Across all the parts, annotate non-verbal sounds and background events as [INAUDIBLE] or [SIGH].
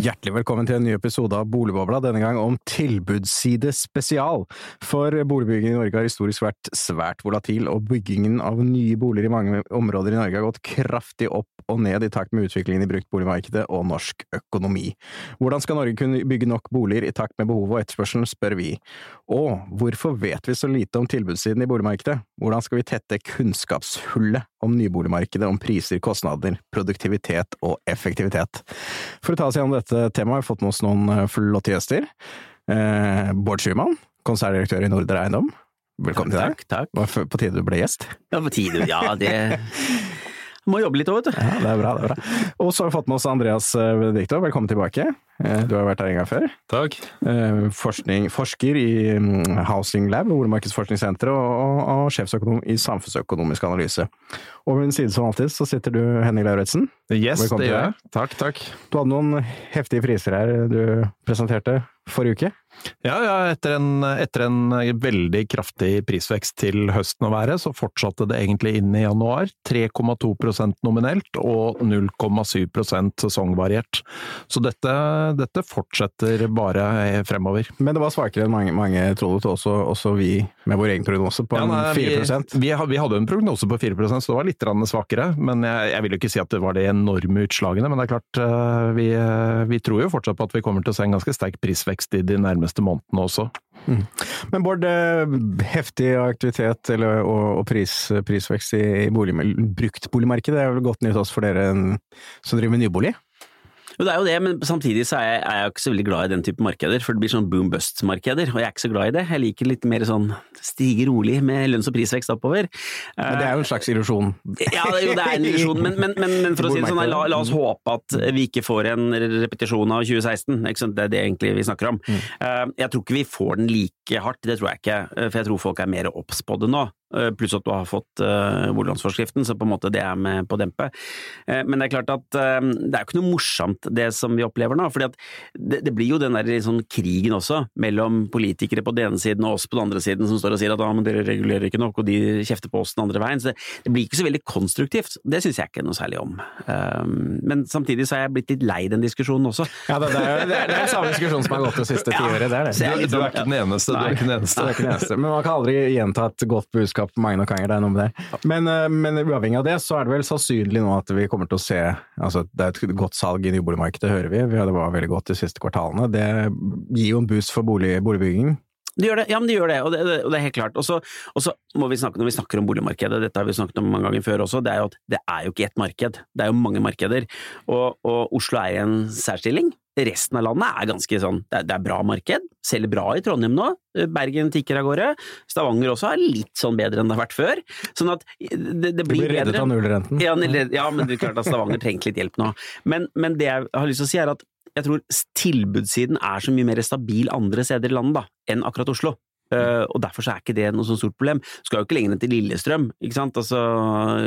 Hjertelig velkommen til en ny episode av Boligbobla, denne gang om tilbudsside spesial. For boligbyggingen i Norge har historisk vært svært volatil, og byggingen av nye boliger i mange områder i Norge har gått kraftig opp og ned i takt med utviklingen i bruktboligmarkedet og norsk økonomi. Hvordan skal Norge kunne bygge nok boliger i takt med behovet og etterspørselen, spør vi. Og hvorfor vet vi så lite om tilbudssiden i boligmarkedet? Hvordan skal vi tette kunnskapshullet om nyboligmarkedet, om priser, kostnader, produktivitet og effektivitet? For å ta oss gjennom dette temaet har vi fått med oss noen eh, flotte gjester. Eh, Bård Schumann, konserndirektør i Nordre Eiendom. Velkommen til deg. Takk, takk. Det var på tide du ble gjest. Ja, på tide. Ja, det [LAUGHS] Må jobbe litt òg, vet du. Ja, det er bra, det er bra. Og så har vi fått med oss Andreas eh, Benedicto, velkommen tilbake. Eh, Du har vært her en gang før. Takk. Eh, Forskning, forsker i mm, Housing Lab, Boligmarkedsforskningssenteret, og, og, og sjefsøkonom i Samfunnsøkonomisk analyse. Og ved min side som alltid så sitter du, Henning Lauritzen. Yes, Velkommen det gjør jeg. Takk, takk. Du hadde noen heftige priser her du presenterte forrige uke. Ja, ja, etter en, etter en veldig kraftig prisvekst til høsten å være, så fortsatte det egentlig inn i januar. 3,2% nominelt og 0,7% sesongvariert. Så dette, dette fortsetter bare fremover. Men det var svakere enn mange, mange trodde, også, også vi med vår egen prognose på Ja, nei, 4 vi, vi, ha- vi hadde en prognose på 4% så det var litt svakere. Men jeg, jeg vil jo ikke si at det var de enorme utslagene. Men det er klart, eh, vi, eh, vi tror jo fortsatt på at vi kommer til å se en ganske sterk prisvekst i de nærmeste månedene også. Men Bård, eh, heftig aktivitet eller, og, og pris, prisvekst i bolig, bruktboligmarkedet er vel godt nytt også for dere som driver med nybolig? Jo, det er jo det, men samtidig så er jeg, er jeg ikke så veldig glad i den type markeder, for det blir sånn boom bust-markeder, og jeg er ikke så glad i det. Jeg liker litt mer sånn stige rolig med lønns- og prisvekst oppover. Men det er jo en slags illusjon. Ja, det, jo, det er en illusjon, men, men, men, men for å si det sånn, la, la oss håpe at vi ikke får en repetisjon av 2016. Ikke sant? Det er det egentlig vi snakker om. Eh, Jeg tror ikke vi får den like hardt, det tror jeg ikke, eh, for jeg tror folk er mer obs på det nå. Eh, Pluss at du har fått uh, boliglånsforskriften, så på en måte det er med på å dempe. Uh, men det er klart at uh, det er jo ikke noe morsomt det som vi opplever nå. for det, det blir jo den der sånn krigen også, mellom politikere på den ene siden og oss på den andre siden, som står og sier at ah, men dere regulerer ikke nok, og de kjefter på oss den andre veien. Så det, det blir ikke så veldig konstruktivt. Det syns jeg ikke noe særlig om. Men samtidig så er jeg blitt litt lei den diskusjonen også. Ja, det, det, er, det, er, det er samme diskusjon som har gått det siste [LAUGHS] Ja, tiåret, det er det. er Du, du er sånn- ikke den eneste. Du er ikke den er eneste. [LAUGHS] Men man kan aldri gjenta et godt budskap mange nok det er noe med det. Men, eh, men uavhengig av det, så er det vel sannsynlig nå at vi kommer til å se altså Det er et godt salg i nyboligmarkedet, hører. Vi- Det var veldig godt de siste kvartalene. Det gir jo en boost for bolig, boligbygging. Det gjør det, ja, men de gjør det, og det, det, og det er helt klart. Og så må vi snakke, når vi snakker om boligmarkedet, dette har vi snakket om mange ganger før også, det er jo at det er jo ikke ett marked, det er jo mange markeder. Og, og Oslo er i en særstilling. Resten av landet er ganske sånn, det er, det er bra marked, selger bra i Trondheim nå, Bergen tikker av gårde, Stavanger også er litt sånn bedre enn det har vært før. Sånn at det, det blir blir reddet bedre. av nullrenten. Ja, ja, men det er klart at Stavanger trengte litt hjelp nå. Men, men det jeg har lyst til å si er at jeg tror tilbudssiden er så mye mer stabil andre steder i landet da, enn akkurat Oslo. Uh, og derfor så er ikke det noe så stort problem. Skal jo ikke lenger enn til Lillestrøm. ikke sant? Altså,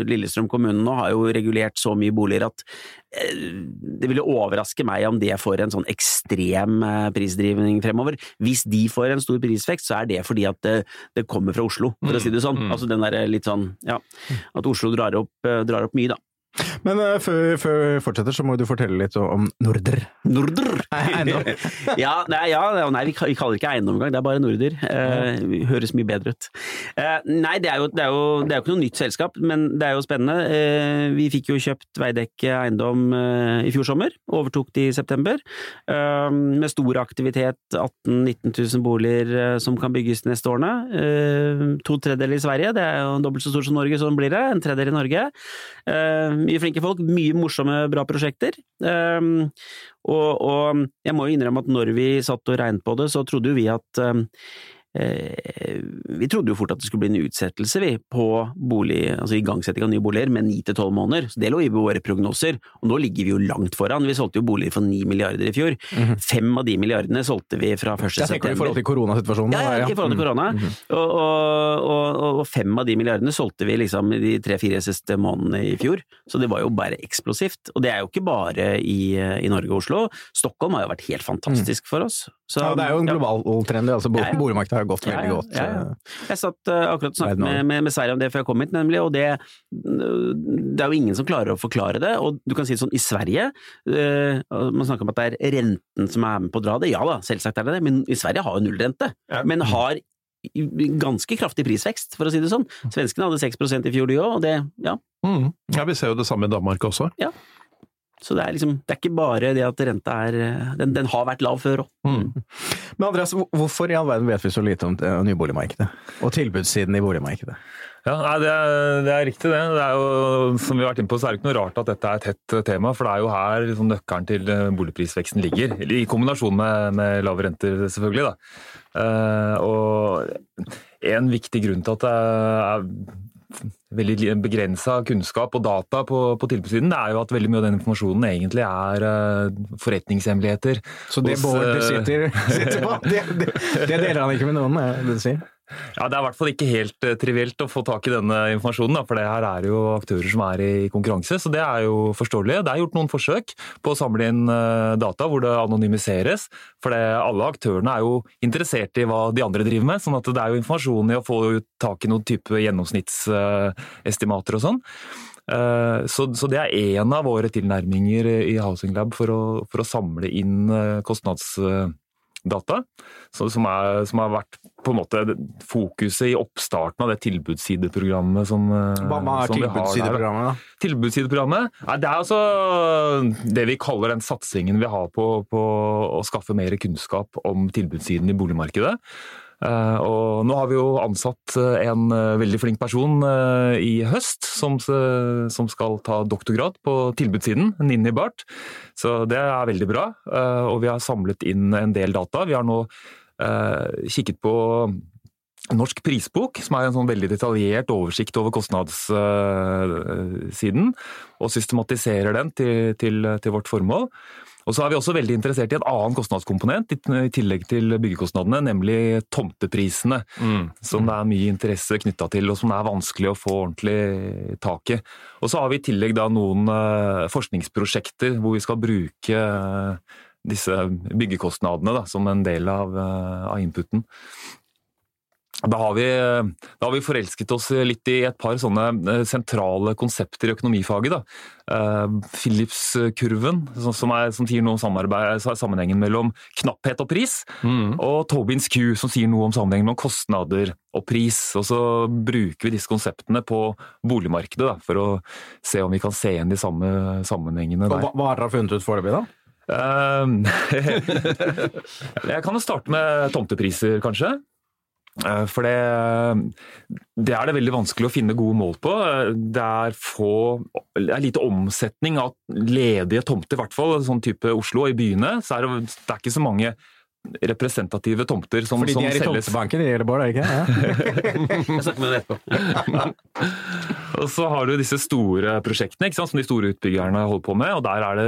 Lillestrøm kommune nå har jo regulert så mye boliger at uh, det ville overraske meg om det får en sånn ekstrem uh, prisdrivning fremover. Hvis de får en stor prisvekst, så er det fordi at det, det kommer fra Oslo, for å si det sånn. Mm, mm. Altså den der litt sånn, ja, at Oslo drar opp, drar opp mye, da. Men uh, før, vi fortsetter, så må du fortelle litt om Norder. Norder! Eiendom. [LAUGHS] ja, nei, ja, nei vi, kaller det ikke eiendom engang, det er bare Norder. Eh, høres mye bedre ut. Uh, nei, det er, jo, det, er jo, det er jo ikke noe nytt selskap, men det er jo spennende. Vi fikk jo kjøpt Veidekke eiendom i fjor sommer, overtok det i september. Med stor aktivitet, 18 000-19 000 boliger som kan bygges de neste årene. To tredjedeler i Sverige, det er jo dobbelt så stort som Norge, sånn blir det. En tredjedel i Norge. Mye flinke folk, mye morsomme, bra prosjekter. Um, og, og jeg må jo innrømme at når vi satt og regnet på det, så trodde jo vi at um, vi trodde jo fort at det skulle bli en utsettelse vi, på bolig, altså igangsetting av nye boliger med ni til tolv måneder. Så Det lå i våre prognoser, og nå ligger vi jo langt foran. Vi solgte jo boliger for ni milliarder i fjor. Mm -hmm. Fem av de milliardene solgte vi fra 1. september. Jeg tenker i forhold til koronasituasjonen? Ja, ja, i forhold til korona. Mm -hmm. og, og, og, og, fem av de milliardene solgte vi liksom de tre-fire siste månedene i fjor. Så det var jo bare eksplosivt. Og det er jo ikke bare i, i Norge og Oslo. Stockholm har jo vært helt fantastisk mm. for oss. Så, ja, det er jo en global trend. altså Boligmarkedet har gått veldig godt. Jeg satt uh, akkurat og snakket med, med, med, Sverige om det før jeg kom hit, nemlig, og det, det er jo ingen som klarer å forklare det. Og du kan si det sånn, i Sverige uh, Man snakker om at det er renten som er med på å dra det. Ja da, selvsagt er det det, men i Sverige har jo nullrente. Ja. Men har ganske kraftig prisvekst, for å si det sånn. Svenskene hadde 6 i fjor, de òg, og det, ja. Mm. Ja, vi ser jo det samme i Danmark også. Ja. Så det er liksom, det er ikke bare det at renta er Den, den har vært lav før òg. Mm. Men Andreas, hvorfor i all verden vet vi så lite om nyboligmarkedet? Og tilbudssiden i boligmarkedet? Ja, nei, det, er, det, er, riktig det. Det er jo, som vi har vært inne på, så er det ikke noe rart at dette er et hett tema. For det er jo her liksom, nøkkelen til eh, boligprisveksten ligger. I kombinasjon med, med lave renter, selvfølgelig. Da. Uh, og en viktig grunn til at det er veldig begrensa kunnskap og data på, på tilbudssiden, det er jo at veldig mye av den informasjonen egentlig er uh, forretningshemmeligheter. Så det Bård sitter, sitter på, det, det, det, deler han ikke med noen, er det du sier? Ja, Det er i hvert fall ikke helt uh, trivielt å få tak i denne informasjonen, da, for det her er jo aktører som er i konkurranse. Så det er jo forståelig. Det er gjort noen forsøk på å samle inn uh, data hvor det anonymiseres. For det, alle aktørene er jo interessert i hva de andre driver med, sånn at det er jo informasjon i å få tak i noen type gjennomsnittsestimater og sånn. Uh, så, så, det er én av våre tilnærminger i Housing Lab for å, for å samle inn kostnads data, som, er, som, har vært på en måte fokuset i oppstarten av det tilbudssideprogrammet som, eh, Hva er tilbudssideprogrammet, da? Tilbudssideprogrammet? Det er altså det vi kaller den satsingen vi har på, på å skaffe mer kunnskap om tilbudssiden i boligmarkedet. Eh, og nå har vi jo ansatt eh, en eh, veldig flink person i høst, som, som skal ta doktorgrad på tilbudssiden, Ninni Barth. Så det er veldig bra. Og vi har samlet inn en del data. Vi har nå kikket på Norsk prisbok, som er en sånn veldig detaljert oversikt over kostnadssiden, og systematiserer den til, til, til vårt formål. Og så er vi også veldig interessert i en annen kostnadskomponent i tillegg til byggekostnadene, nemlig tomteprisene. Mm. Som det er mye interesse knytta til, og som det er vanskelig å få ordentlig tak i. Og så har vi i tillegg da noen uh, forskningsprosjekter hvor vi skal bruke uh, disse byggekostnadene da, som en del av, uh, av inputen. Da har, vi, da har, vi, forelsket oss litt i et par sånne eh, sentrale konsepter i økonomifaget. Uh, Philips-kurven, som, er, som, sier noe om sammenhengen mellom knapphet og pris. Mm. Og Tobins Q, som sier noe om sammenhengen mellom kostnader og pris. Og så bruker vi disse konseptene på boligmarkedet da, for å se om vi kan se igjen de samme sammenhengene der. Hva, hva har dere funnet ut foreløpig, da? Uh, [LAUGHS] jeg kan jo starte med tomtepriser, kanskje. Eh, for det, det, er det veldig vanskelig å finne gode mål på. Det er, få, det er lite omsetning av ledige tomter, i hvert fall. Sånn type Oslo i byene. Så er det, det er ikke så mange representative tomter som, Fordi som selges. Fordi de er i tomtebanken i Gjelleborg, er det ikke? Ja. [LAUGHS] Jeg snakker med deg etterpå. [LAUGHS] og så har du disse store prosjektene ikke sant, som de store utbyggerne holder på med. og Der er det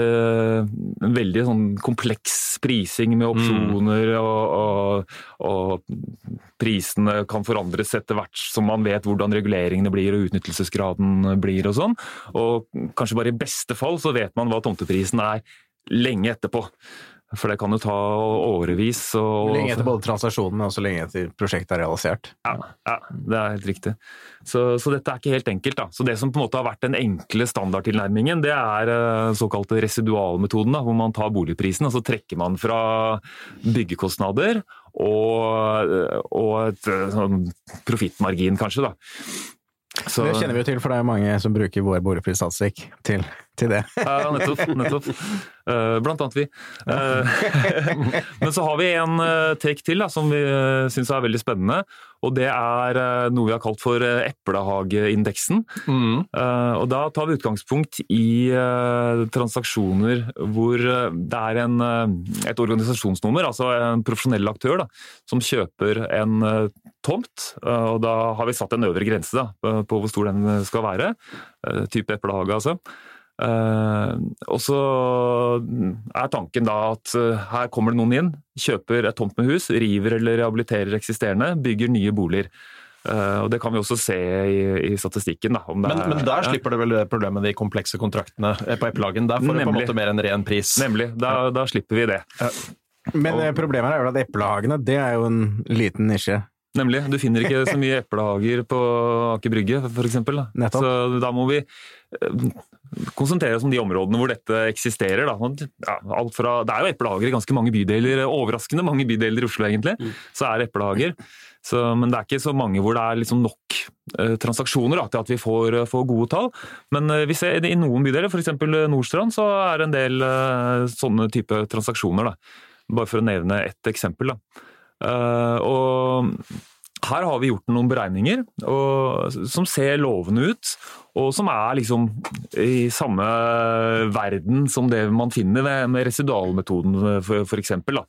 en veldig sånn kompleks prising med opsjoner, mm. og, og, og, prisene kan forandres etter hvert som man vet hvordan reguleringene blir og utnyttelsesgraden blir og sånn. Og kanskje bare i beste fall så vet man hva tomteprisen er lenge etterpå. For det kan jo ta årevis. Og... Lenge etter både transaksjonen, men også lenge etter prosjektet er realisert. Ja, ja det er helt riktig. Så, så, dette er ikke helt enkelt. Da. Så Det som på en måte har vært den enkle standardtilnærmingen, det er uh, såkalte residualmetoden, da, hvor man tar boligprisen og så trekker man fra byggekostnader og, og et sånn profittmargin, kanskje. da. Så... Det kjenner vi jo til, for det er mange som bruker vår boreprisstatistikk til, til, det. ja, nettopp. nettopp. Uh, blant annet vi. Uh, [LAUGHS] men så har vi en uh, take til da, som vi syns er veldig spennende. Og det er eh, noe vi har kalt for eh, eplehageindeksen. Mm. Eh, Og da tar vi utgangspunkt i transaksjoner hvor det er en, et organisasjonsnummer, altså en profesjonell aktør, da, som kjøper en tomt. Og da har vi satt en øvre grense da, på hvor stor den skal være. Type eplehage, altså. Eh, og så er tanken da at eh, her kommer det noen inn, kjøper et tomt med hus, river eller rehabiliterer eksisterende, bygger nye boliger. Eh, og Det kan vi også se i, i statistikken. Da, om det Men, er, men der ja. slipper det vel problemet med de komplekse kontraktene på Eplehagen. Der får det på en måte mer en ren pris. Nemlig. Da, da slipper vi det. Men og, problemet her er jo at eplehagene, det er jo en liten nisje. Nemlig. Du finner ikke så mye [LAUGHS] eplehager på Aker Brygge, f.eks. Så da må vi konsentrere oss om de områdene hvor dette eksisterer. Ja, fra, det er jo eplehager i ganske mange bydeler, overraskende mange bydeler i Oslo egentlig. Så er det eplehager. Så, men det er ikke så mange hvor det er liksom nok eh, transaksjoner da, til at vi får, får gode tall. Men eh, vi ser i noen bydeler, f.eks. Nordstrand, så er det en del eh, sånne type transaksjoner. Da. Bare for å nevne ett eksempel. Eh, og her har vi gjort noen beregninger og, som ser lovende ut, og som er liksom i samme verden som det man finner med, med residualmetoden, for, for eksempel, da.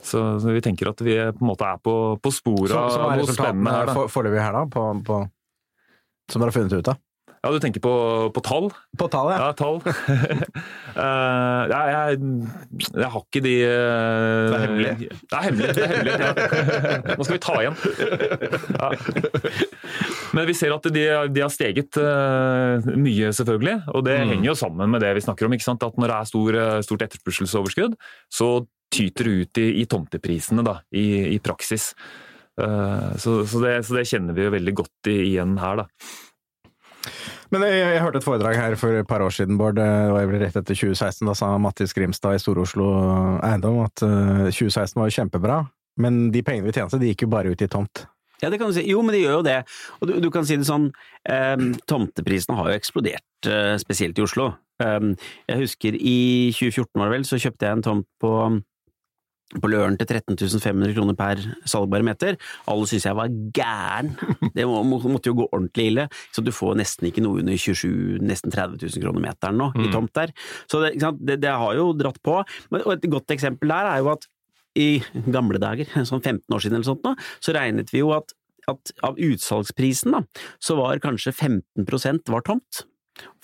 Så, så vi tenker at vi på en måte er på, på sporet av noe spennende her. Foreløpig her, da? På, på, som dere har funnet ut av? Ja, du tenker på, på tall? På tall, ja. Ja, tall. [LAUGHS] Eh, ja, jeg, jeg har ikke de eh, Det er hemmelig. Det er hemmelig. det er hemmelig, ja. Nå skal vi ta igjen. Ja. Men vi ser at de, de har steget eh, mye, selvfølgelig. Og det Mm. henger jo sammen med det vi snakker om. ikke sant? At når det er stor, eh, stort etterspørselsoverskudd, så tyter det ut i, i tomteprisene da, i, i praksis. Eh, så, så, det, så det kjenner vi jo veldig godt igjen her, da. Men jeg, jeg hørte et foredrag her for et par år siden, Bård. Det var vel rett etter 2016. Da sa Mattis Grimstad i Stor-Oslo Eiendom at eh, 2016 var jo kjempebra. Men de pengene vi tjente, de gikk jo bare ut i tomt. Ja, det kan du si. Jo, men de gjør jo det. Og du, du kan si det sånn, eh, tomteprisene har jo eksplodert, eh, spesielt i Oslo. Eh, jeg husker i 2014 var det vel, så kjøpte jeg en tomt på, på Løren til 13 500 kroner per salgbare meter. Alle syntes jeg var gæren. Det må, må, måtte jo gå ordentlig ille. Så du får nesten ikke noe under 27 nesten 30 000 kroner meteren nå, i tomt der. Så det? Det, det har jo dratt på. Og et godt eksempel der er jo at i gamle dager, sånn 15 år siden eller sånt nå, så regnet vi jo at, at av utsalgsprisen da, så var kanskje 15% var tomt.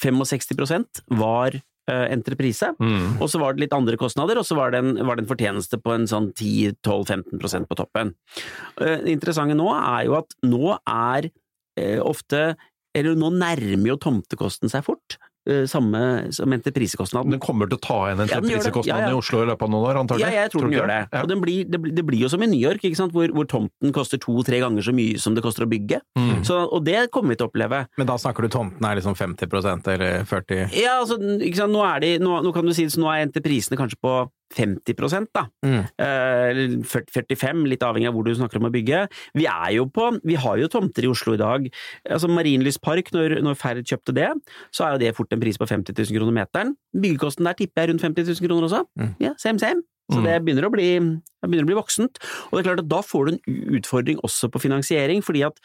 65% var entreprise, Mm. og så var det litt andre kostnader, og så var det en, var det en fortjeneste på en sånn 10-12-15% på toppen. Eh, Det interessante nå er jo at nå er eh, ofte Eller nå nærmer jo tomtekosten seg fort. Eh, Samme som entreprisekostnaden. Den kommer til å ta igjen Ja, den entreprisekostnaden Ja, ja. i Oslo i løpet av noen år, antagelig? Ja, jeg tror den gjør det. Ja. Og den blir, det, blir, det blir jo som i New York, ikke sant? Hvor, hvor tomten koster to-tre ganger så mye som det koster å bygge. Mm. Så, og det kommer vi til å oppleve. Men da snakker du tomten er liksom 50% eller 40 Ja, altså, ikke sant? Nå, er de, nå, nå kan du si at nå er entreprisene kanskje på 50 da. Mm. Eh, 40 45, litt avhengig av hvor du snakker om å bygge. Vi er jo på, vi har jo tomter i Oslo i dag. Altså Marienlyst park, når, når Ferd kjøpte det, så er jo det fort en pris på 50 000 kroner meteren. Byggekosten der tipper jeg rundt 50 000 kroner også. Mm. Ja, same same. Så det begynner å, bli, det begynner å bli voksent. Og det er klart at da får du en utfordring også på finansiering, fordi at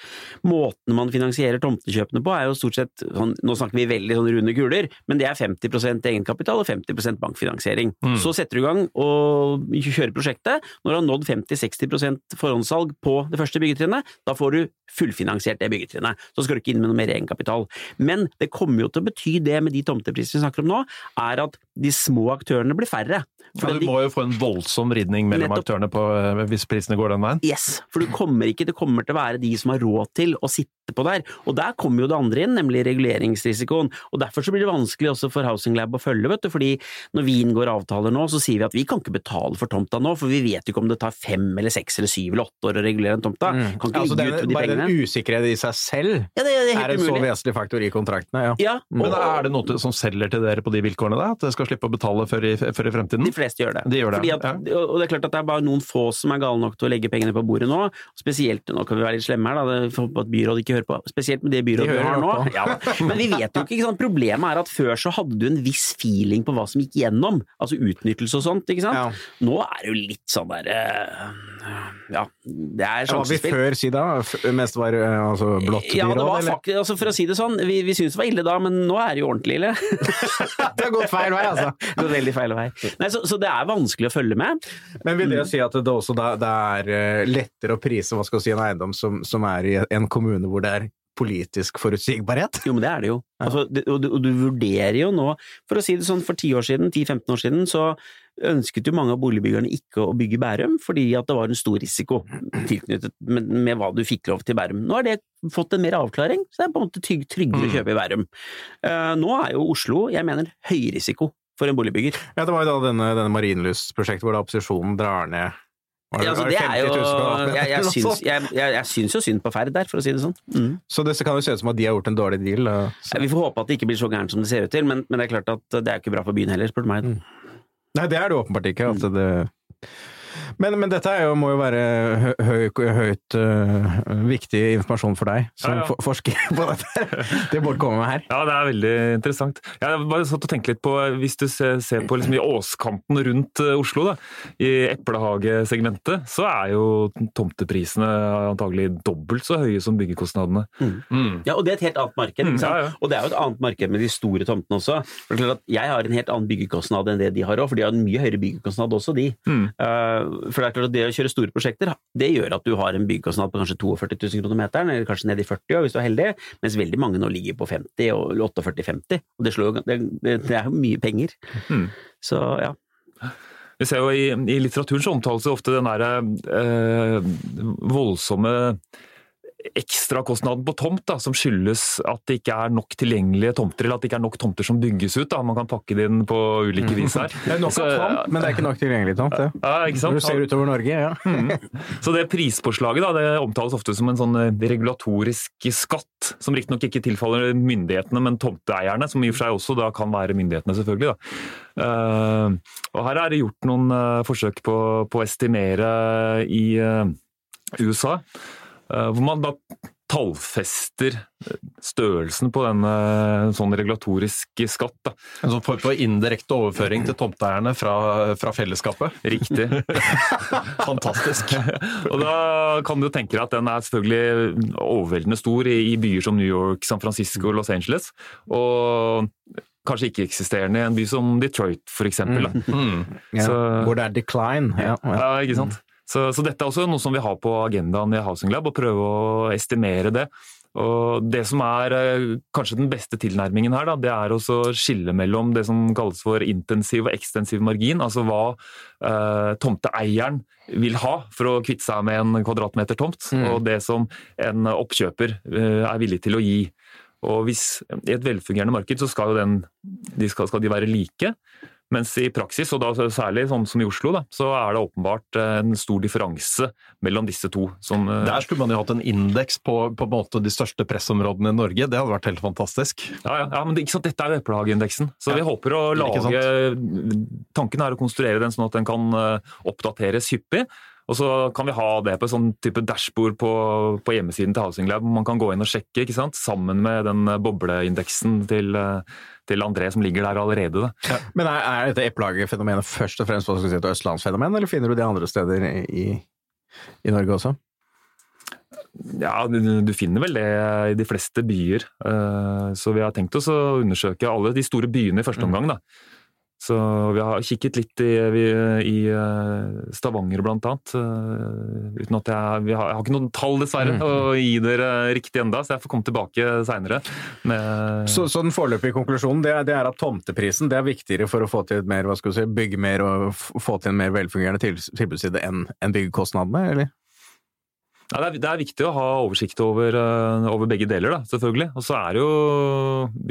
måten man finansierer tomtekjøpene på er jo stort sett sånn, Nå snakker vi veldig sånn runde kuler, men det er 50% egenkapital og 50% bankfinansiering. Så setter du i gang og kjører prosjektet. Når du har nådd 50-60% forhåndssalg på det første byggetrinnet, da får du fullfinansiert det byggetrinnet. Så skal du ikke inn med noe mer egenkapital. Men det kommer jo til å bety det med de tomteprisene vi snakker om nå, er at de små aktørene blir færre. Ja, du må jo få en voldsom ridning mellom aktørene på, eh, hvis prisene går den veien. Yes, for du kommer ikke, det kommer til å være de som har råd til å sitte på der. Og der kommer jo det andre inn, nemlig reguleringsrisikoen. Og derfor så blir det vanskelig også for Housing Lab å følge, vet du. Fordi når vi inngår avtaler nå, så sier vi at vi kan ikke betale for tomta nå, for vi vet jo ikke om det tar fem eller seks eller syv eller åtte år å regulere en tomta. Mm. Kan ikke Altså, ligge det ute med de bare pengene. den usikkerheten i seg selv Ja, det, det er er en en så vesentlig faktor i kontraktene. Ja. Ja, Men er det noe som selger til dere på de vilkårene, da? At dere skal slippe å betale før i, før i fremtiden? de fleste gjør det. De gjør det, Fordi at, Og det er klart at det er bare noen få som er gale nok til å legge pengene på bordet nå. Spesielt, nå kan vi være litt slemme her, da, det- at byrådet ikke hører hører på, spesielt med det byrådet vi hører har nå. Ja, men vi vet jo ikke, ikke sant? Problemet er at før så hadde du en viss feeling på hva som gikk gjennom, altså utnyttelse og sånt, ikke sant. Ja. Nå er det jo litt sånn der eh, Ja, det er sjansespill. Hva vi før si da? Mest var eh, altså blått Ja, det byråd, var eller? altså for å si det sånn, vi, vi syntes det var ille da, men nå er det jo ordentlig ille. [LAUGHS] Det har gått feil vei, altså. [LAUGHS] Det går veldig feil vei. Nei, så, så det er vanskelig å følge med. Men vil det si at det også da, det er eh, lettere å prise hva skal si, en eiendom som, som er i en kommune hvor det er politisk forutsigbarhet? Jo, men det er det jo. Altså, det, og, du, og du vurderer jo nå, for å si det sånn, for 10 år siden, 10-15 år siden, så ønsket jo mange av boligbyggerne ikke å bygge Bærum, fordi at det var en stor risiko tilknyttet med, med hva du fikk lov til i Bærum. Nå har det fått en mer avklaring, så det er på en måte trygg, tryggere å kjøpe i Bærum. Uh, nå er jo Oslo, jeg mener, høyrisiko for en boligbygger. Ja, det var jo da denne, denne Marienlyst-prosjektet hvor da opposisjonen drar ned var Ja, altså, det er jo 50 000 kvadratmeter jeg, jeg, [LAUGHS] syns, jeg, syns jo synd på Ferd der, for å si det sånn. Mm. Så det kan jo se ut som at de har gjort en dårlig deal. Så. Vi får håpe at det ikke blir så gærent som det ser ut til, men, men det er klart at det er ikke bra for byen heller, spør du meg. Nei, det er det åpenbart ikke. Altså, det... men, men dette er jo, må jo være hø høy, høyt uh, viktig informasjon for deg, som Ja, ja. for- forsker [LAUGHS] på dette. Det Bård kommer med her. Ja, det er veldig interessant. Jeg bare satt og tenkte litt på, Hvis du ser, ser på liksom i åskanten rundt eh, Oslo, da, i eplehagesegmentet, så er jo tomteprisene antagelig dobbelt så høye som byggekostnadene. Mm. Ja, og det er et helt annet marked. Mm, ja, ja. Og det er jo et annet marked med de store tomtene også. For det er klart at Jeg har en helt annen byggekostnad enn det de har òg, for de har en mye høyere byggekostnad også, de. Mm. For det er klart at det å kjøre store prosjekter, det gjør at du har en byggkostnad på kanskje 42 000 kroner meteren, eller kanskje ned i 40 også, hvis du er heldig, mens veldig mange nå ligger på 50 og 48-50. Og det, slår det, det, det er jo mye penger. Mm. Så ja. Vi ser jo I, i litteraturen så omtales det ofte den derre eh, voldsomme ekstrakostnaden på tomt, da, som skyldes at det ikke er nok tilgjengelige tomter, eller at det ikke er nok tomter som bygges ut. Da. Man kan pakke det inn på ulike vis her. Det er nok av tomt, men det er ikke nok tilgjengelig tomt. det. Ja, ikke sant? Når du ser utover Norge, ja. [LAUGHS] Mm. Så det prispåslaget da, det omtales ofte som en sånn eh, regulatorisk skatt, som riktignok ikke tilfaller myndighetene, men tomteeierne, som i og for seg også da kan være myndighetene, selvfølgelig. Da. Eh, og her er det gjort noen eh, forsøk på, på å estimere i USA, hvor man da tallfester størrelsen på denne sånn regulatorisk skatt. Da. En sånn form for indirekte overføring til tomteeierne fra, fra fellesskapet. Riktig. [LAUGHS] Fantastisk. [LAUGHS] og da kan du tenke deg at den er selvfølgelig overveldende stor i, i byer som New York, San Francisco og Los Angeles. Og kanskje ikke-eksisterende i en by som Detroit, for eksempel. Mm. ja. Hvor det er decline. Ja, ja. Ja, ikke sant? Så, så dette er også noe som vi har på agendaen i Housing Lab, å prøve å estimere det. Og Det som er eh, kanskje den beste tilnærmingen her, da, det er å skille mellom det som kalles for intensiv og ekstensiv margin, altså hva eh, tomteeieren vil ha for å kvitte seg med en kvadratmeter tomt, Mm. og det som en oppkjøper eh, er villig til å gi. Og hvis I et velfungerende marked så skal, den, de skal, skal de være like. Mens i praksis, og da særlig sånn som i Oslo, da, så er det åpenbart eh, en stor differanse mellom disse to. Som, eh, Der skulle man jo hatt en indeks på, på en måte de største pressområdene i Norge. Det hadde vært helt fantastisk. ja, ja, ja, men det, Dette er jo eplehageindeksen, så vi Ja, håper å lage Tanken er å konstruere den sånn at den kan eh, oppdateres hyppig. Og så kan vi ha det på en sånn type dashbord på, på hjemmesiden til Housing Lab. Man kan gå inn og sjekke ikke sant? sammen med den eh, bobleindeksen til, eh, til André som ligger der allerede. Da. Men er, er dette eplehagefenomenet først og fremst hva skal si, et østlandsfenomen, eller finner du det andre steder i, i Norge også? Ja, du, du finner vel det i de fleste byer. Eh, Så vi har tenkt oss å undersøke alle de store byene i første omgang. da. Så vi har kikket litt i, vi, i eh, Stavanger blant annet. eh, Uten at jeg, vi har, jeg har ikke noen tall dessverre å gi dere riktig enda, så jeg får komme tilbake seinere. Så, så den foreløpige konklusjonen det er, det er at tomteprisen det er viktigere for å få til mer, hva skal du si, bygge mer og få til en mer velfungerende til, tilbudsside enn en byggekostnadene, eller? Ja, det, er, det er viktig å ha oversikt over, eh, over begge deler, da, selvfølgelig. Og så er det jo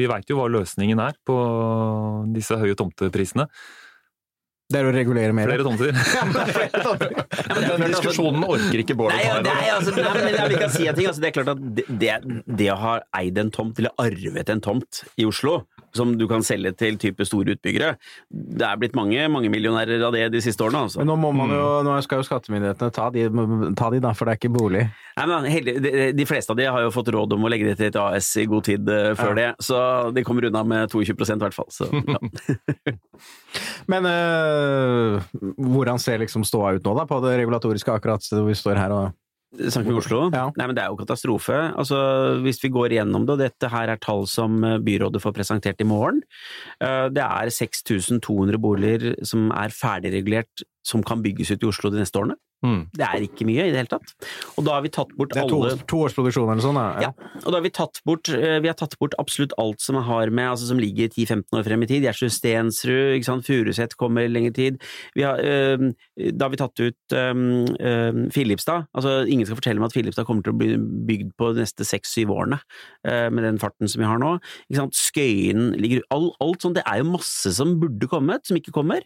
Vi veit jo hva løsningen er på disse høye tomteprisene. Det er å regulere mer. Flere tomter. [LAUGHS] Den diskusjonen orker ikke Bård å ta i det, dag. altså, nei, men jeg vil ikke si en ting. Altså, det er klart at det, det, det å ha eid en tomt, eller arvet en tomt i Oslo, som du kan selge til type store utbyggere, det er blitt mange millionærer av det de siste årene. Altså. Men nå, må man jo, nå skal jo skattemyndighetene ta de, ta de da, for det er ikke bolig. Nei, men, heldig, de, de fleste av de har jo fått råd om å legge det til et AS i god tid uh, før ja. det, så de kommer unna med 22 i hvert fall. Så, ja. [LAUGHS] men øh, hvordan ser liksom ståa ut nå, da, på det regulatoriske, akkurat hvor vi står her og Snakker vi Oslo? Ja. Nei, men det er jo katastrofe. Altså, hvis vi går gjennom det, og dette her er tall som byrådet får presentert i morgen. Det er 6200 boliger som er ferdigregulert som kan bygges ut i Oslo de neste årene. Mm. Det er ikke mye i det hele tatt. Og da har vi tatt bort alle Det er to, toårsproduksjon eller sånn? Ja. ja. Og da har vi tatt bort eh, Vi har tatt bort absolutt alt som har med, altså som ligger 10-15 år frem i tid. Gjersrud Stensrud, ikke sant, Furuset kommer lenger tid. Vi har, øh, da har vi tatt ut øh, Filipstad. Altså, ingen skal fortelle meg at Filipstad kommer til å bli bygd på de neste seks-syv årene, øh, med den farten som vi har nå. Ikke sant? Skøyen ligger alt, alt sånt. Det er jo masse som burde kommet, som ikke kommer.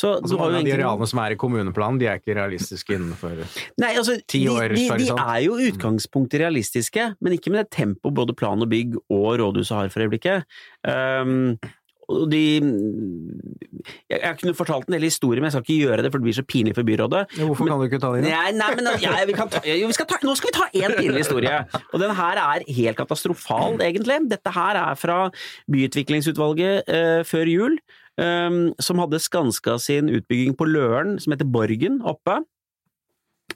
Så altså, mange av de arealene som er i kommuneplanen, de er ikke realistiske innenfor Nei, altså, ti år? De, de, de er jo i utgangspunktet realistiske, men ikke med det tempoet både plan og bygg og rådhuset har for øyeblikket. Um, og de Jeg, kunne fortalt en del historier, men jeg skal ikke gjøre det, for det blir så pinlig for byrådet. Ja, hvorfor men, kan du ikke ta det? Nei, nei, men ja, vi ta, jo, vi ta, Nå skal vi ta én pinlig historie! Og den her er helt katastrofal, egentlig. Dette her er fra byutviklingsutvalget eh, før jul. Um, som hadde Skanska sin utbygging på Løren, som heter Borgen, oppe.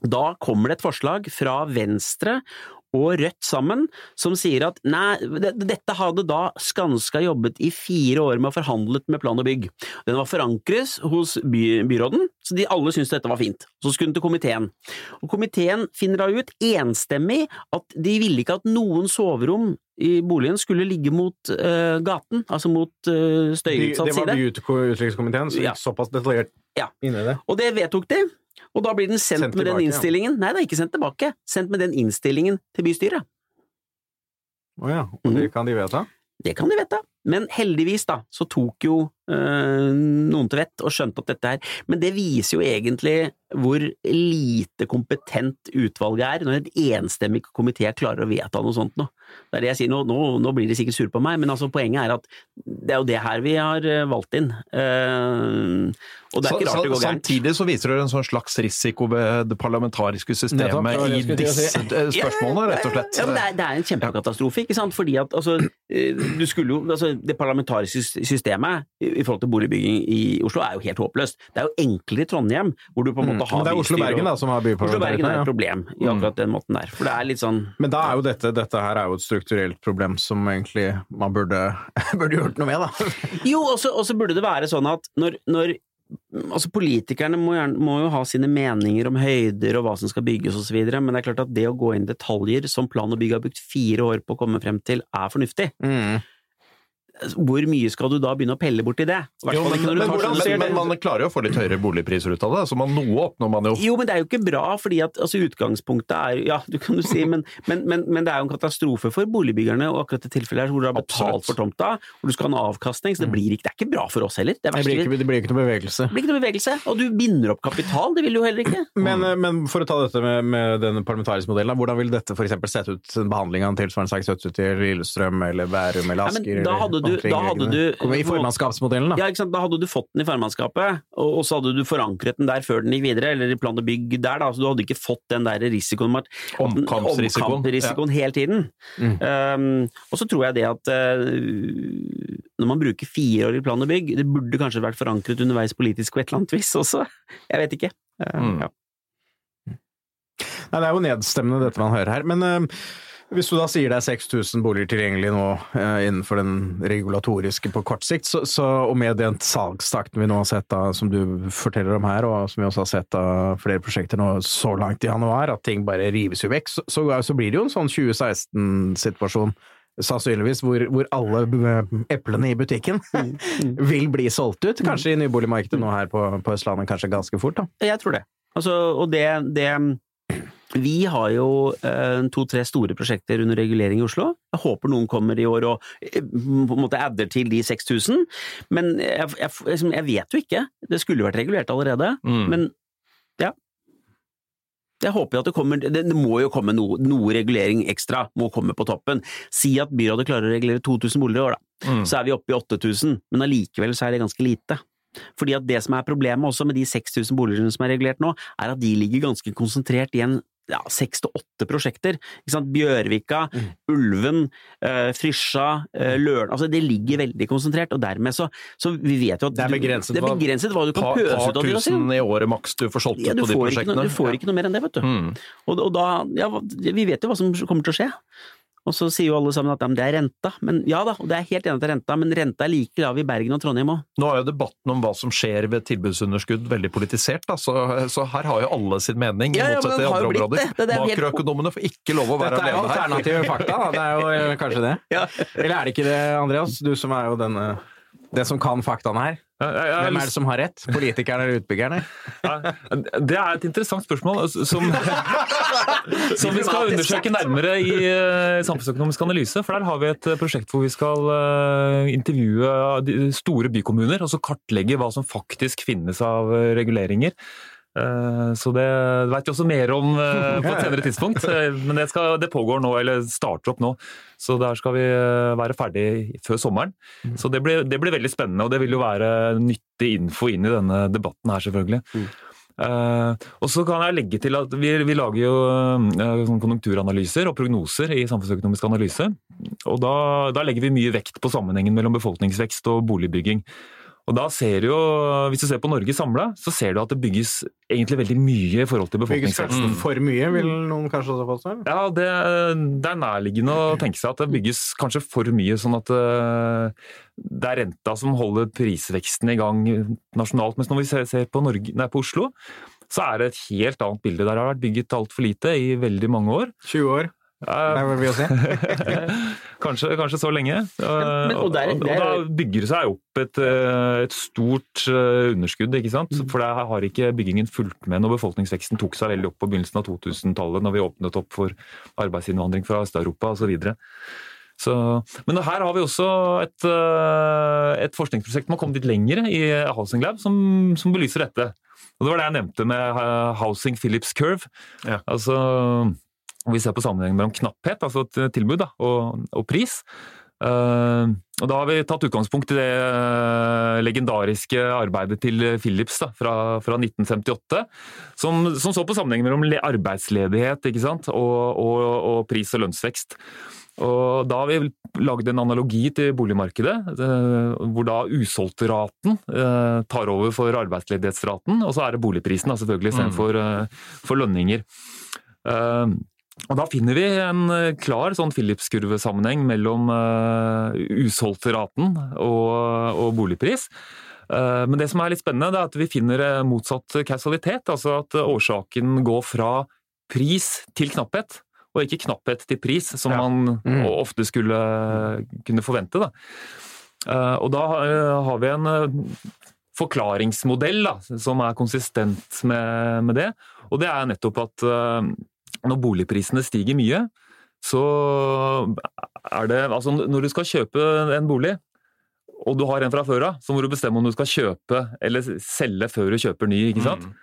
Da kommer det et forslag fra Venstre og Rødt sammen, som sier at nei, dette hadde da Skanska jobbet i fire år med å forhandlet med plan og bygg. Den var forankret hos by, byråden, så de alle syntes dette var fint. Så skulle den til komiteen. Og komiteen finner da ut enstemmig at de ville ikke at noen soverom i boligen skulle ligge mot uh, gaten, altså mot uh, støyutsatt side. Det var byutviklingskomiteen, så ja. såpass detaljert ja. inn i det. Og det vedtok de. Og da blir den sendt, sendt med tilbake, den innstillingen. Ja. Nei, det er ikke sendt tilbake. Sendt med den innstillingen til bystyret. Å oh ja. Og det mhm. kan de vedta? Det kan de vedta. Men heldigvis, da, så tok jo noen til vett og skjønte at dette er Men det viser jo egentlig hvor lite kompetent utvalget er, når en enstemmig komité klarer å vedta noe sånt nå. Det er det jeg sier, nå, nå, nå, blir de sikkert sure på meg, men altså poenget er at det er jo det her vi har eh, valgt inn. Uh, og det er ikke rart det går gærent. Samtidig så viser det en sånn slags risiko ved det parlamentariske systemet i disse spørsmålene, rett og slett. Ja, det, er, det, er, en kjempekatastrofe, ikke sant. Fordi at altså, eh, du skulle jo altså, Det parlamentariske systemet i forhold til boligbygging i Oslo er jo helt håpløst. Det er jo enklere i Trondheim, hvor du på en måte mm. har Men det er Oslo-Bergen da som har byparlamentet. Oslo-Bergen er et problem i mm. akkurat den måten der. For det er litt sånn Men da er jo dette, dette her er jo et strukturelt problem som egentlig man burde, [LAUGHS] burde gjort noe med, da. [LAUGHS] jo, og så burde det være sånn at når, når Altså Politikerne må, gjerne, må, jo ha sine meninger om høyder og hva som skal bygges osv., men det er klart at det å gå inn i detaljer som plan og bygg har brukt fire år på å komme frem til, er fornuftig. Mm hvor mye skal du da begynne å pelle bort i det? Jo, men, men, men, men, man klarer jo å få litt høyere boligpriser ut av det, så man, noe oppnår man jo. Jo, men det er jo ikke bra, fordi at altså, utgangspunktet er Ja, du kan jo si, men, det er jo en katastrofe for boligbyggerne, og akkurat i tilfellet her hvor du har betalt for tomta, hvor du skal ha en avkastning, så det, mm. blir ikke, det er ikke bra for oss heller. Det, det, blir, ikke, det blir ikke noe bevegelse. Det blir ikke noe bevegelse, og du binder opp kapital, det vil du jo heller ikke. [CLEARS THROAT] Men, eh, men for å ta dette med, med den parlamentariske modellen, hvordan vil dette f.eks. sette ut behandlinga til sett ut til Lillestrøm eller Bærum eller Asker? Ja, da hadde du, da hadde du i formannskapsmodellen, da. Ja, ikke sant? Da hadde du fått den i formannskapet, og så hadde du forankret den der før den gikk videre, eller i plan og bygg der, da. Så du hadde ikke fått den der risikoen Omkampsrisikoen. Omkamprisikoen ja. hele tiden. Mm. Um, og så tror jeg det at uh, når man bruker fire år i plan og bygg, det burde kanskje vært forankret underveis politisk på et eller annet vis også. Jeg vet ikke. Uh, mm. ja. Nei, det er jo nedstemmende dette man hører her. Men uh, hvis du da sier det er 6000 boliger tilgjengelig nå eh, innenfor den regulatoriske på kort sikt, så, så, og med den salgstakten vi nå har sett da, som du forteller om her, og som vi også har sett av flere prosjekter nå så langt i januar, at ting bare rives jo vekk, så, så, så blir det jo en sånn 2016-situasjon. Sannsynligvis hvor, hvor, alle eplene i butikken mm, mm. [LAUGHS] vil bli solgt ut. Kanskje i nyboligmarkedet nå her på, på Østlandet, kanskje ganske fort, da. Jeg tror det. Altså, og det, det vi har jo eh, to-tre store prosjekter under regulering i Oslo. Jeg håper noen kommer i år og eh, på en måte adder til de 6000, men jeg, jeg, liksom, jeg, vet jo ikke. Det skulle vært regulert allerede, mm. men ja. Jeg håper at det kommer Det må jo komme noe, noe, regulering ekstra, må komme på toppen. Si at byrådet klarer å regulere 2000 boliger i år, da. Mm. Så er vi oppe i 8000, men allikevel så er det ganske lite. Fordi at det som er problemet også med de 6000 boligene som er regulert nå, er at de ligger ganske konsentrert i en ja, seks til åtte prosjekter. Bjørvika, mm. Ulven, uh, Frysja, uh, Løren altså Det ligger veldig konsentrert, og dermed så, så vi vet jo at Det er begrenset, du, det er begrenset hva, du kan pøse ut av. Par tusen i året maks du får solgt ut ja, på de prosjektene. Noe, du får ikke noe mer enn det, vet du. Mm. Og, og, da, ja, vi vet jo hva som kommer til å skje. Og så sier jo alle sammen at ja, det er renta. Men ja da, og det er helt enig at det er renta, men renta er like lav i Bergen og Trondheim òg. Nå er jo debatten om hva som skjer ved tilbudsunderskudd veldig politisert, da. Så, så her har jo alle sin mening, i ja, ja, motsetning til andre områder. Det. Det Makroøkonomene får ikke lov å være alene her. Dette er jo alternative fakta, da. Det er jo eh, kanskje det. Ja. Eller er det ikke det, Andreas? Du som er jo denne det som kan faktaene her? Hvem er det som har rett? Politikerne eller utbyggerne? Det er et interessant spørsmål altså, som, [LAUGHS] som vi skal undersøke nærmere i eh, Samfunnsøkonomisk analyse. For der har vi et prosjekt hvor vi skal eh, intervjue store bykommuner og så kartlegge hva som faktisk finnes av reguleringer. Eh, så det vet vi også mer om eh, [LAUGHS] på et senere tidspunkt. Eh, men det, skal, det, pågår nå, eller starter opp nå. Så der skal vi være ferdig før sommeren. Mm. Så det blir, det blir veldig spennende, og det vil jo være nyttig info inn i denne debatten her, selvfølgelig. Mm. Uh, og så kan jeg legge til at Vi, vi lager jo uh, konjunkturanalyser og prognoser i samfunnsøkonomisk analyse. og da, da, legger vi mye vekt på sammenhengen mellom befolkningsvekst og boligbygging. Og da ser du jo, Hvis du ser på Norge samla, så ser du at det bygges egentlig veldig mye i forhold til befolkningsveksten. Bygges for mye, vil noen kanskje også påstå? Ja, det, det, er nærliggende å tenke seg at det bygges kanskje for mye, sånn at eh, det er renta som holder prisveksten i gang nasjonalt. Mens når vi ser på, Norge, nei, på Oslo, så er det et helt annet bilde. Der har vært bygget altfor lite i veldig mange år. 20 år? Det vil vi si. [LAUGHS] kanskje, kanskje, så lenge. Men, og, der, der... og, da bygger det seg opp et, eh, et, stort eh, underskudd, ikke sant. Mm. For der har ikke byggingen fulgt med når befolkningsveksten tok seg veldig opp på begynnelsen av 2000-tallet, når vi åpnet opp for arbeidsinnvandring fra Øst-Europa osv. Så, men her har vi også et, eh, et forskningsprosjekt som har kommet litt lenger i Housing Lab, som, som, belyser dette. Og Det var det jeg nevnte med Housing Phillips Curve. Ja. Altså og vi ser på sammenhengen mellom knapphet, altså et tilbud, da, og, og, pris. Uh, og Da har vi tatt utgangspunkt i det uh, legendariske arbeidet til Philips da, fra, fra 1958, som, som, så på sammenhengen mellom arbeidsledighet og, og, og, pris- og lønnsvekst. Og Da har vi lagd en analogi til boligmarkedet, uh, hvor da usolgtraten tar over for arbeidsledighetsraten, og så er det boligprisen da, selvfølgelig istedenfor mm. for lønninger. Og Da finner vi en eh, klar sånn Philips-kurvesammenheng mellom uh, usolgtraten og, og, boligpris. Uh, men det som er litt spennende, er at vi finner motsatt kausalitet. Altså at årsaken går fra pris til knapphet, og ikke knapphet til pris, som ja. man mm. ofte skulle kunne forvente. Da. Uh, og da har vi en forklaringsmodell da, som er konsistent med, med, det. Og det er nettopp at når boligprisene stiger mye, så er det Altså, når du skal kjøpe en bolig, og du har en fra før av, så må du bestemme om du skal kjøpe eller selge før du kjøper ny, ikke sant? Mm.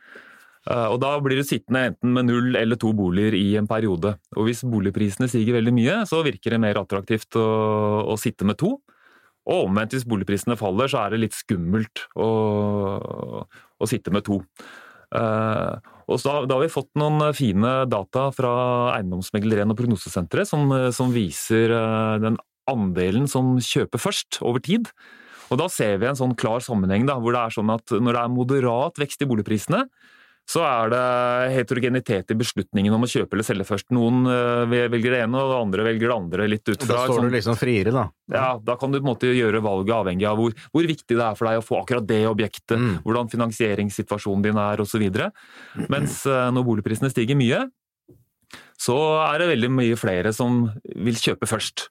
Uh, og Da blir du sittende enten med null eller to boliger i en periode. Og Hvis boligprisene stiger veldig mye, så virker det mer attraktivt å, å sitte med to. Og omvendt, hvis boligprisene faller, så er det litt skummelt å, å sitte med to. Uh, og da, da, har vi fått noen eh, fine data fra Eiendomsmegleren og Prognosesenteret som, eh, som, viser eh, den andelen som kjøper først, over tid. Og Da ser vi en sånn klar sammenheng da, hvor det er sånn at når det er moderat vekst i boligprisene, så er det heterogenitet i beslutningen om å kjøpe eller selge først. Noen eh, velger det ene, og andre velger det andre. litt ut fra... Da står du liksom friere, da? Ja, da kan du på en måte gjøre valget avhengig av hvor, hvor viktig det er for deg å få akkurat det objektet, mm. hvordan finansieringssituasjonen din er osv. Mens [CLEARS THROAT] eh, når boligprisene stiger mye, så er det veldig mye flere som vil kjøpe først.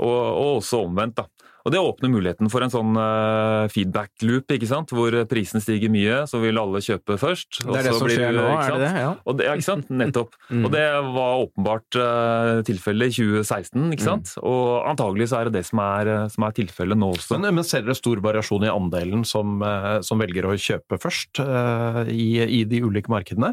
Og, og også omvendt. da. Og Det åpner muligheten for en sånn uh, feedback-loop, ikke sant? hvor prisen stiger mye, så vil alle kjøpe først. Det er det som skjer nå, er det det? Ja. Og det, ja, ikke sant? Nettopp. [LAUGHS] mm. Og det var åpenbart uh, tilfellet i 2016, ikke sant? Mm. Og antagelig så er det det som er, eh, som er tilfellet nå også. Men, men ser dere stor variasjon i andelen som, uh, som velger å kjøpe først i, i de ulike markedene?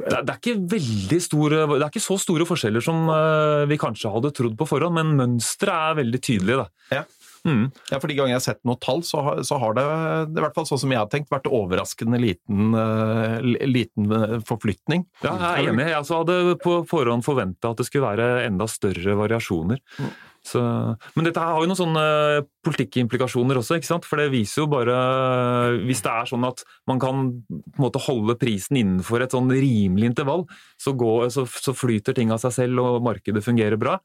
Det er, ikke veldig store, det er ikke så store forskjeller som eh, vi kanskje hadde trodd på forhånd, men mønsteret er veldig tydelig. Da. Ja. Mm. Ja, for De gangene jeg har sett noen tall, så har, så har det, i hvert fall sånn som jeg har tenkt, vært overraskende liten, uh, liten forflytning. Ja, jeg er enig. Jeg hadde på forhånd forventa at det skulle være enda større variasjoner. Mm. Så, men dette har jo noen sånne politikkimplikasjoner også, ikke sant? for det viser jo bare Hvis det er sånn at man kan på en måte holde prisen innenfor et sånn rimelig intervall, så, går, så, så flyter ting av seg selv og markedet fungerer bra.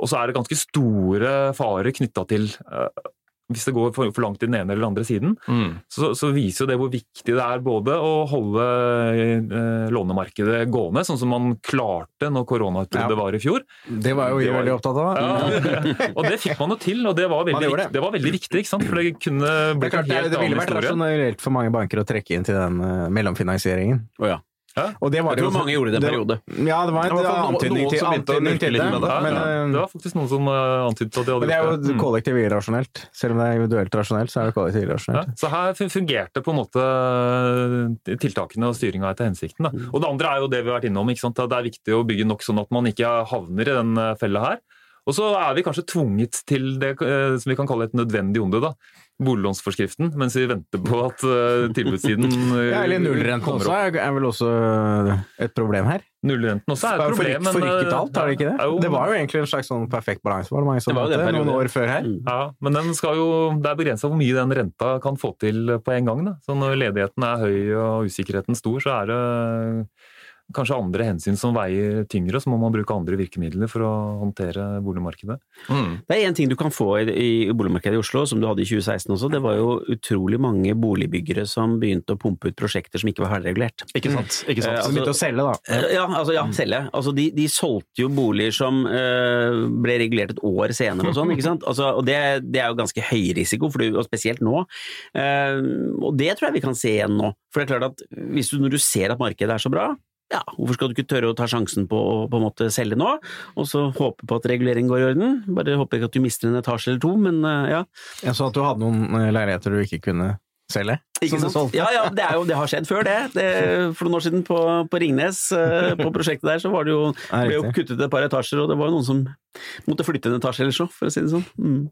Og så er det ganske store farer knytta til uh, hvis det går for, langt i den ene eller den andre siden, mm. så, så, viser jo det hvor viktig det er både å holde eh, lånemarkedet gående, sånn som man klarte når koronautbruddet ja. var i fjor. Det var jo vi veldig opptatt av. Ja. [LAUGHS] og det fikk man jo til, og det var veldig, det. Det var veldig viktig. ikke sant? For det kunne blitt en helt annen historie. Det ville vært rasjonelt for mange banker å trekke inn til den uh, mellomfinansieringen. Oh, ja. Og det var jeg tror mange gjorde det en periode. Ja, det var en antydning til, antydning til det. det. Men, ja, det var faktisk noen som uh, antydet at de hadde gjort det. Det er jo kollektivt irrasjonelt. Selv om det er individuelt rasjonelt, så er det kollektivt irrasjonelt. Ja, så her fungerte på en måte eh, tiltakene og styringa etter hensikten. Da. Og det andre er jo det vi har vært innom. ikke sant? Det er viktig å bygge nok sånn at man ikke havner i den eh, fella her. Og så er vi kanskje tvunget til det som vi kan kalle et nødvendig onde. da boliglånsforskriften, mens vi venter på at uh, tilbudssiden [LAUGHS] ja, Eller nullrenten også er, vel også et problem her? Nullrenten også er et problem. Men, forrykket alt, har det ikke det? Jo, det var jo egentlig en slags sånn perfekt balanse, var det mange som det hadde noen år før her. Ja, men den skal jo, det er begrensa hvor mye den renta kan få til på en gang. Da. Så når ledigheten er høy og usikkerheten stor, så er det kanskje andre hensyn som veier tyngre, så må man bruke andre virkemidler for å håndtere boligmarkedet. Mm. Det er én ting du kan få i, i, boligmarkedet i Oslo, som du hadde i 2016 også. Det var jo utrolig mange boligbyggere som begynte å pumpe ut prosjekter som ikke var halvregulert. Ikke sant. Ikke sant. Eh, altså, begynte å selge, da. Eh, ja, altså, ja selge. Altså, de, de, solgte jo boliger som eh, ble regulert et år senere og sånn, ikke sant. Altså, og det, det, er jo ganske høy risiko, du, og spesielt nå. Eh, og det tror jeg vi kan se igjen nå. For det er klart at hvis du, når du ser at markedet er så bra, ja, hvorfor skal du ikke tørre å ta sjansen på å på en måte selge nå, og så håpe på at regulering går i orden? Bare håper ikke at du mister en etasje eller to, men uh, ja. Jeg så at du hadde noen eh, leiligheter du ikke kunne selge? Ikke sant? Ja, ja, det, jo, det, har skjedd før, det. det. For noen år siden på, på Ringnes, uh, på prosjektet der, så var det jo, ble jo kuttet et par etasjer, og det var jo noen som måtte flytte en etasje eller så, for å si det sånn. Mm.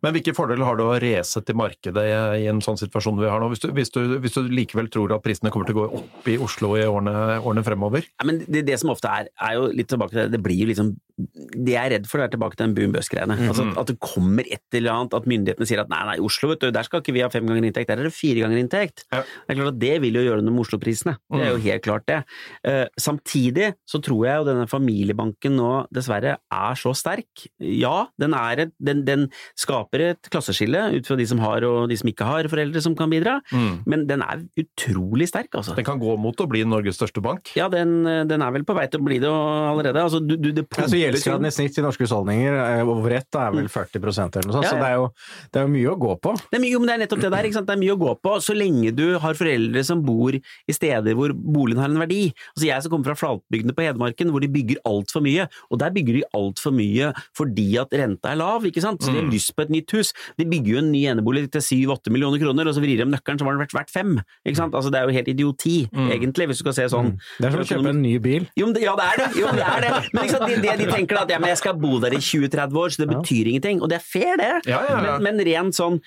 Men hvilke fordeler har du å race til markedet i en sånn situasjon vi har nå, hvis du, hvis, du, hvis du, likevel tror at prisene kommer til å gå opp i Oslo i årene, årene fremover? Ja, men det, det, som ofte er, er jo litt tilbake til det, det blir jo liksom Det jeg er redd for, det er tilbake til den boom bust-greiene. Mm -hmm. altså, at det kommer et eller annet, at myndighetene sier at nei, nei, Oslo, vet du, der skal ikke vi ha fem ganger inntekt, der er det fire ganger inntekt. Ja. Det er klart at det vil jo gjøre noe med Oslo-prisene. Det er jo mm. helt klart det. Uh, samtidig så tror jeg jo denne familiebanken nå dessverre er så sterk. Ja, den, er et, den, den skaper et klasseskille ut fra de som har og de som ikke har foreldre som kan bidra, mm. men den er utrolig sterk, altså. Den kan gå mot å bli Norges største bank? Ja, den, den er vel på vei til å bli det allerede. Altså, du, du, det altså, Gjeldsgraden i snitt i norske husholdninger eh, over ett er vel 40% eller noe sånt, ja, ja. så det er, jo, det er, jo, mye å gå på. Det er, mye, men det er nettopp det der, det er mye å gå på, så lenge du har foreldre som bor i steder hvor boligen har en verdi. Altså Jeg som kommer fra flatbygdene på Hedmarken, hvor de bygger altfor mye, og der bygger de altfor mye fordi at renta er lav, ikke sant, så de har mm. lyst på et nytt hus. De bygger jo en ny enebolig til syv-åtte millioner kroner, og så vrir de om nøkkelen, så var den vært verdt fem. Ikke sant? Altså, det er jo helt idioti, mm. egentlig, hvis du skal se sånn. Mm. Det er som å kjøpe en ny bil. Jo, det, ja, det er det. Jo, det er det. Men ikke sant? Det, det de tenker da at ja, men jeg skal bo der i 20-30 år, så det betyr ingenting. Og det er fair, det. Ja, ja, men, men rent sånn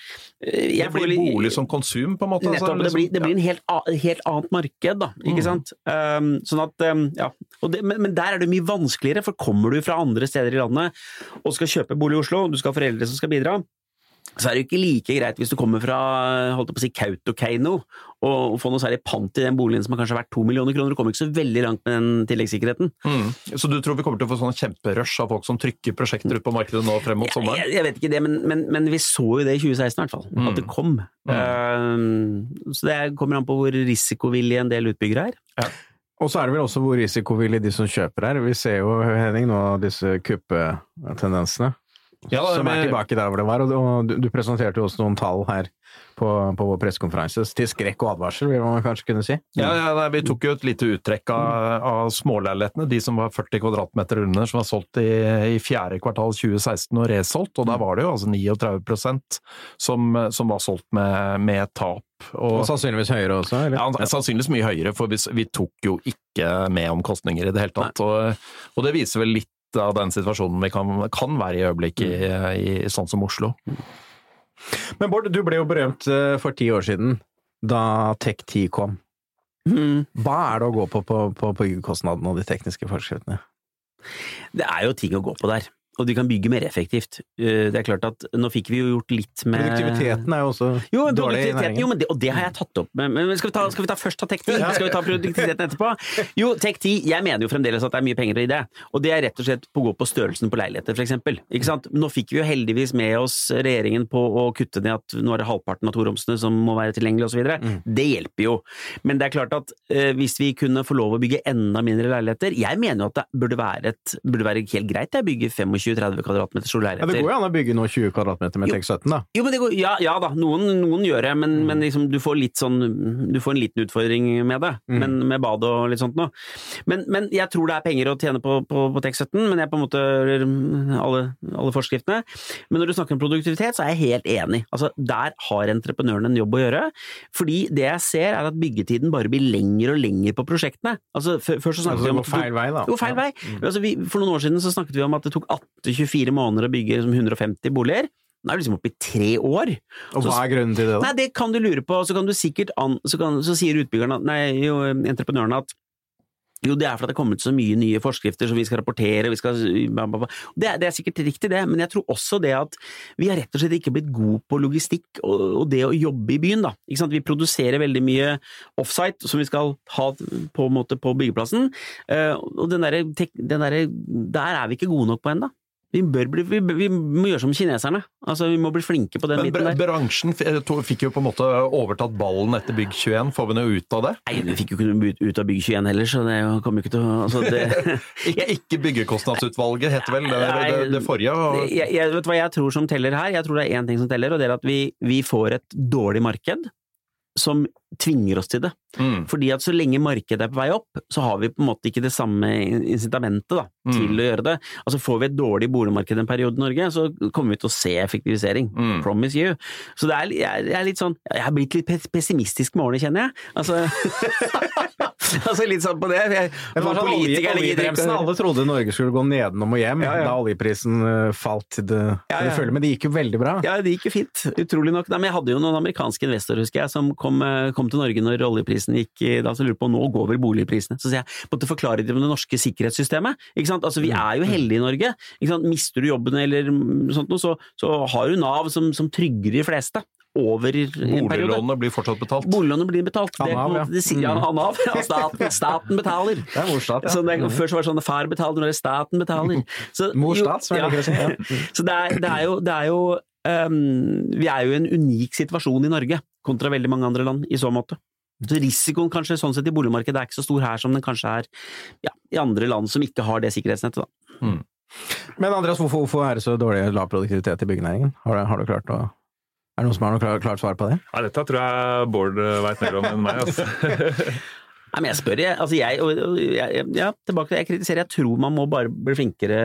eh, Det blir bolig som konsum, på en måte? Altså, Nettopp. Altså, det, blir, det blir en helt, helt, annet marked, da. Ikke mm. sant? Um, sånn at, um, ja. Det, men, men, der er det mye vanskeligere, for kommer du fra andre steder i landet og skal kjøpe bolig i Oslo, du skal ha foreldre som skal bidra, så er det jo ikke like greit hvis du kommer fra holdt på å si, Kautokeino og får noe særlig pant i den boligen som har kanskje vært to millioner kroner. Du kommer ikke så veldig langt med den tilleggssikkerheten. Mm. Så du tror vi kommer til å få sånn kjemperush av folk som trykker prosjekter ut på markedet nå frem mot sommeren? Jeg, jeg, vet ikke det, men, men, men, vi så jo det i 2016 i hvert fall. Mm. At det kom. Mm. Uh, så det kommer an på hvor risikovillige en del utbyggere er. Ja. Og så er det vel også hvor risikovillige de som kjøper er. Vi ser jo, Henning, nå disse kuppetendensene. Ja, som er tilbake der hvor det var. Og du, du presenterte jo også noen tall her på, på vår pressekonferanse. Til skrekk og advarsel, vil man kanskje kunne si? Ja, ja Vi tok jo et lite uttrekk av, av småleilighetene. De som var 40 kvadratmeter under, som var solgt i, i fjerde kvartal 2016 og resolgt. Og der var det jo altså 39% som, som var solgt med, med tap. Og, og, sannsynligvis høyere også? Eller? Ja, sannsynligvis mye høyere, for vi, vi, tok jo ikke med omkostninger i det hele tatt. Og, og, det viser vel litt av den situasjonen vi kan, kan være i øyeblikket i, i sånn som Oslo. Men Bård, du ble jo berømt eh, for ti år siden, da Tech10 kom. Mm. Hva er det å gå på på, på byggekostnadene og de tekniske forskriftene? Det er jo ting å gå på der. Og de kan bygge mer effektivt. Eh, Det er klart at nå fikk vi jo gjort litt med Produktiviteten er jo også Jo, dårlig i næringen. jo men det, og det har jeg tatt opp Men skal vi, ta, skal vi ta først ta Tech10? Skal vi ta produktiviteten etterpå? Jo, Tech10, jeg mener jo fremdeles at det er mye penger i det. Og det er rett og slett på å gå på størrelsen på leiligheter, for eksempel. Ikke sant? Nå fikk vi jo heldigvis med oss regjeringen på å kutte ned at nå er det halvparten av toromsene som må være tilgjengelig osv. Mm. Det hjelper jo. Men det er klart at eh, hvis vi kunne få lov å bygge enda mindre leiligheter Jeg mener jo at det burde være, et, burde være helt greit å bygge 25-30 kvadratmeter solleiligheter. Ja, det går jo an å bygge nå 20 kvadratmeter med Jo. Tech17, da. Jo, men det går, ja, ja da, noen, noen gjør det, men, Mm. men liksom, du får sånn Du får en liten utfordring med det, Mm. men med bad og litt sånt noe. Men, men jeg tror det er penger å tjene på, på, på Tech17, men jeg på en måte alle, alle forskriftene. Men når du snakker om produktivitet, så er jeg helt enig. Altså, der har entreprenøren en jobb å gjøre. Fordi det jeg ser, er at byggetiden bare blir lengre og lengre på prosjektene. Altså, før, før så Altså, snakket vi det om feil vei, da. jo, feil vei. Mm. Altså, vi, for noen år siden så snakket vi om at det tok 18-24 måneder å bygge liksom, 150 boliger. Nå er vi liksom oppe i tre år. Og hva er grunnen til det, da? Nei, det kan du lure på, så kan du sikkert an, så, kan, så sier utbyggerne, at- nei, jo, entreprenørene at jo, det er fordi det er kommet så mye nye forskrifter som vi skal rapportere, vi skal. Det, er- det er sikkert riktig det, men jeg tror også det at vi har rett og slett ikke blitt gode på logistikk og, og det å jobbe i byen, da. Ikke sant? Vi produserer veldig mye offsite som vi skal ha på, på byggeplassen, eh, og den der, den der, der er vi ikke gode nok på ennå. Vi, bør bli, vi, vi må gjøre som kineserne. Altså, vi må bli flinke på den Men biten der. bransjen fikk jo på en måte overtatt ballen etter Bygg 21. Får vi noe ut av det? Nei, vi fikk jo ikke noe ut, av Bygg 21 heller, så det kommer jo ikke til å altså det, [LAUGHS] Ikke, ikke Byggekostnadsutvalget, heter vel det, det, det forrige. og- jeg, jeg vet hva jeg tror som teller her? Jeg tror det er én ting som teller, og det er at vi, vi får et dårlig marked som tvinger oss til det. Mm. Fordi at så lenge markedet er på vei opp, så har vi på en måte ikke det samme incitamentet da, til Mm. å gjøre det. Altså Får vi et dårlig boligmarked en periode i Norge, så kommer vi til å se effektivisering. Mm. Promise you. Så det er, jeg, jeg er litt sånn Jeg har blitt litt pessimistisk med årene, kjenner jeg. Altså, [LAUGHS] [LAUGHS] altså litt sånn på det. Jeg, Det var sånn ikke- oljebremsen. Alle trodde Norge skulle gå nedenom og hjem Ja, ja. da oljeprisen eh, falt til det, Ja, ja. følge, men det gikk jo veldig bra. Ja, det gikk jo fint. Utrolig nok. Nei, men jeg hadde jo noen amerikanske investorer, husker jeg, som kom, eh, kom til Norge når oljeprisen gikk da, så lurer på nå går vel boligprisene. Så sier jeg måtte forklare dem det norske sikkerhetssystemet. Ikke sant? Altså, vi er jo heldige i Norge. Ikke sant? Mister du jobben eller sånt noe, så, så har du Nav som, som trygger de fleste over en periode. Boliglånet blir fortsatt betalt. Boliglånet blir betalt. Av Det, Nav, ja. det sier han av Ja, staten, staten betaler. Det er morstat, ja. Så det, før så var det sånn far betaler, nå er det staten betaler. Så, [LAUGHS] Morstat, jo, liker å si. Ja. [LAUGHS] så det er, det er jo, det er jo um, Vi er jo i en unik situasjon i Norge kontra veldig mange andre land i så måte. Så risikoen kanskje sånn sett i boligmarkedet er ikke så stor her som den kanskje er ja, i andre land som ikke har det sikkerhetsnettet. Da. Men Andreas, hvorfor, hvorfor er det så dårlig lav produktivitet i byggenæringen? Har du, har du klart å er det noen som har noe klart, klart svar på det? Ja, dette tror jeg Bård veit mer om enn meg. Altså. [LAUGHS] Nei, men jeg spør, jeg. Altså jeg, og, jeg ja, tilbake til jeg kritiserer. Jeg tror man må bare bli flinkere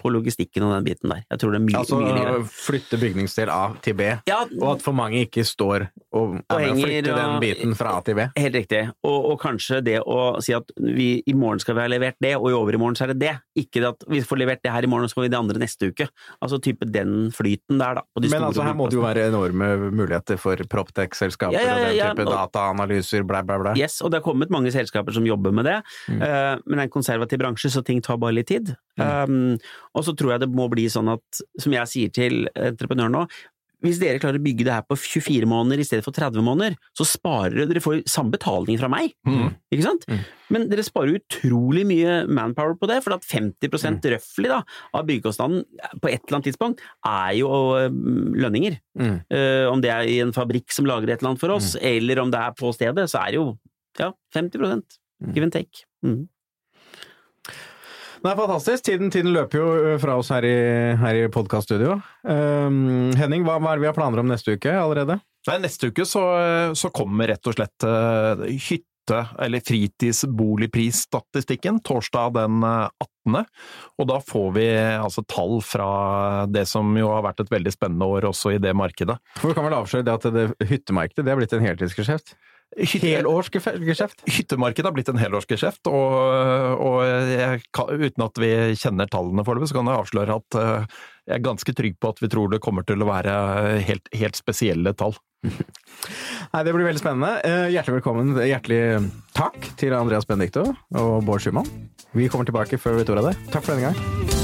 på logistikken og den biten der. Jeg tror det er mye, Altså mye ligere. flytte bygningsdel A til B, Ja, og at for mange ikke står og og henger, flytte den biten fra A til B. Helt riktig. Og, og kanskje det å si at vi i morgen skal vi ha levert det, og i overmorgen så er det det. Ikke at vi får levert det her i morgen, og så får vi det andre neste uke. Altså type den flyten der, da. De Men altså, her må det jo være enorme muligheter for Proptech-selskaper Ja, og den type dataanalyser, bla, bla, bla. Yes, og det har kommet mange selskaper som jobber med det, Mm. uh, men det er en konservativ bransje, så ting tar bare litt tid. Mm. Um, og så tror jeg det må bli sånn at, som jeg sier til entreprenøren nå, hvis dere klarer å bygge det her på 24 måneder i stedet for 30 måneder, så sparer dere Dere får samme betaling fra meg, Mm. ikke sant? Mm. Men dere sparer utrolig mye manpower på det, for at 50 Mm. røftlig da, av byggekostnaden på et eller annet tidspunkt er jo eh, lønninger. Mm. Uh, om det er i en fabrikk som lager et eller annet for oss, eller om det er på stedet, så er det jo ja, 50 give and take. Mm. Det er fantastisk. Tiden, tiden løper jo fra oss her i, her i podkaststudio. Um, Henning, hva, hva er det vi har planer om neste uke allerede? Nei, neste uke så, så kommer rett og slett uh, hytte- eller fritidsboligprisstatistikken torsdag den eh, 18. Og da får vi altså tall fra det som jo har vært et veldig spennende år også i det markedet. For Vi kan vel avsløre det at det hyttemarkedet det er blitt en heltidsgeskjeft? Helårsgeskjeft? Hyttemarkedet har blitt en helårsgeskjeft, og, og jeg, uten at vi kjenner tallene foreløpig, så kan jeg avsløre at eh, jeg er ganske trygg på at vi tror det kommer til å være helt, helt spesielle tall. [LAUGHS] Nei, Det blir veldig spennende. Eh, hjertelig velkommen, hjertelig takk til Andreas Benedicto og Bård Schumann. Vi kommer tilbake før vi tror av det. Takk for denne gang.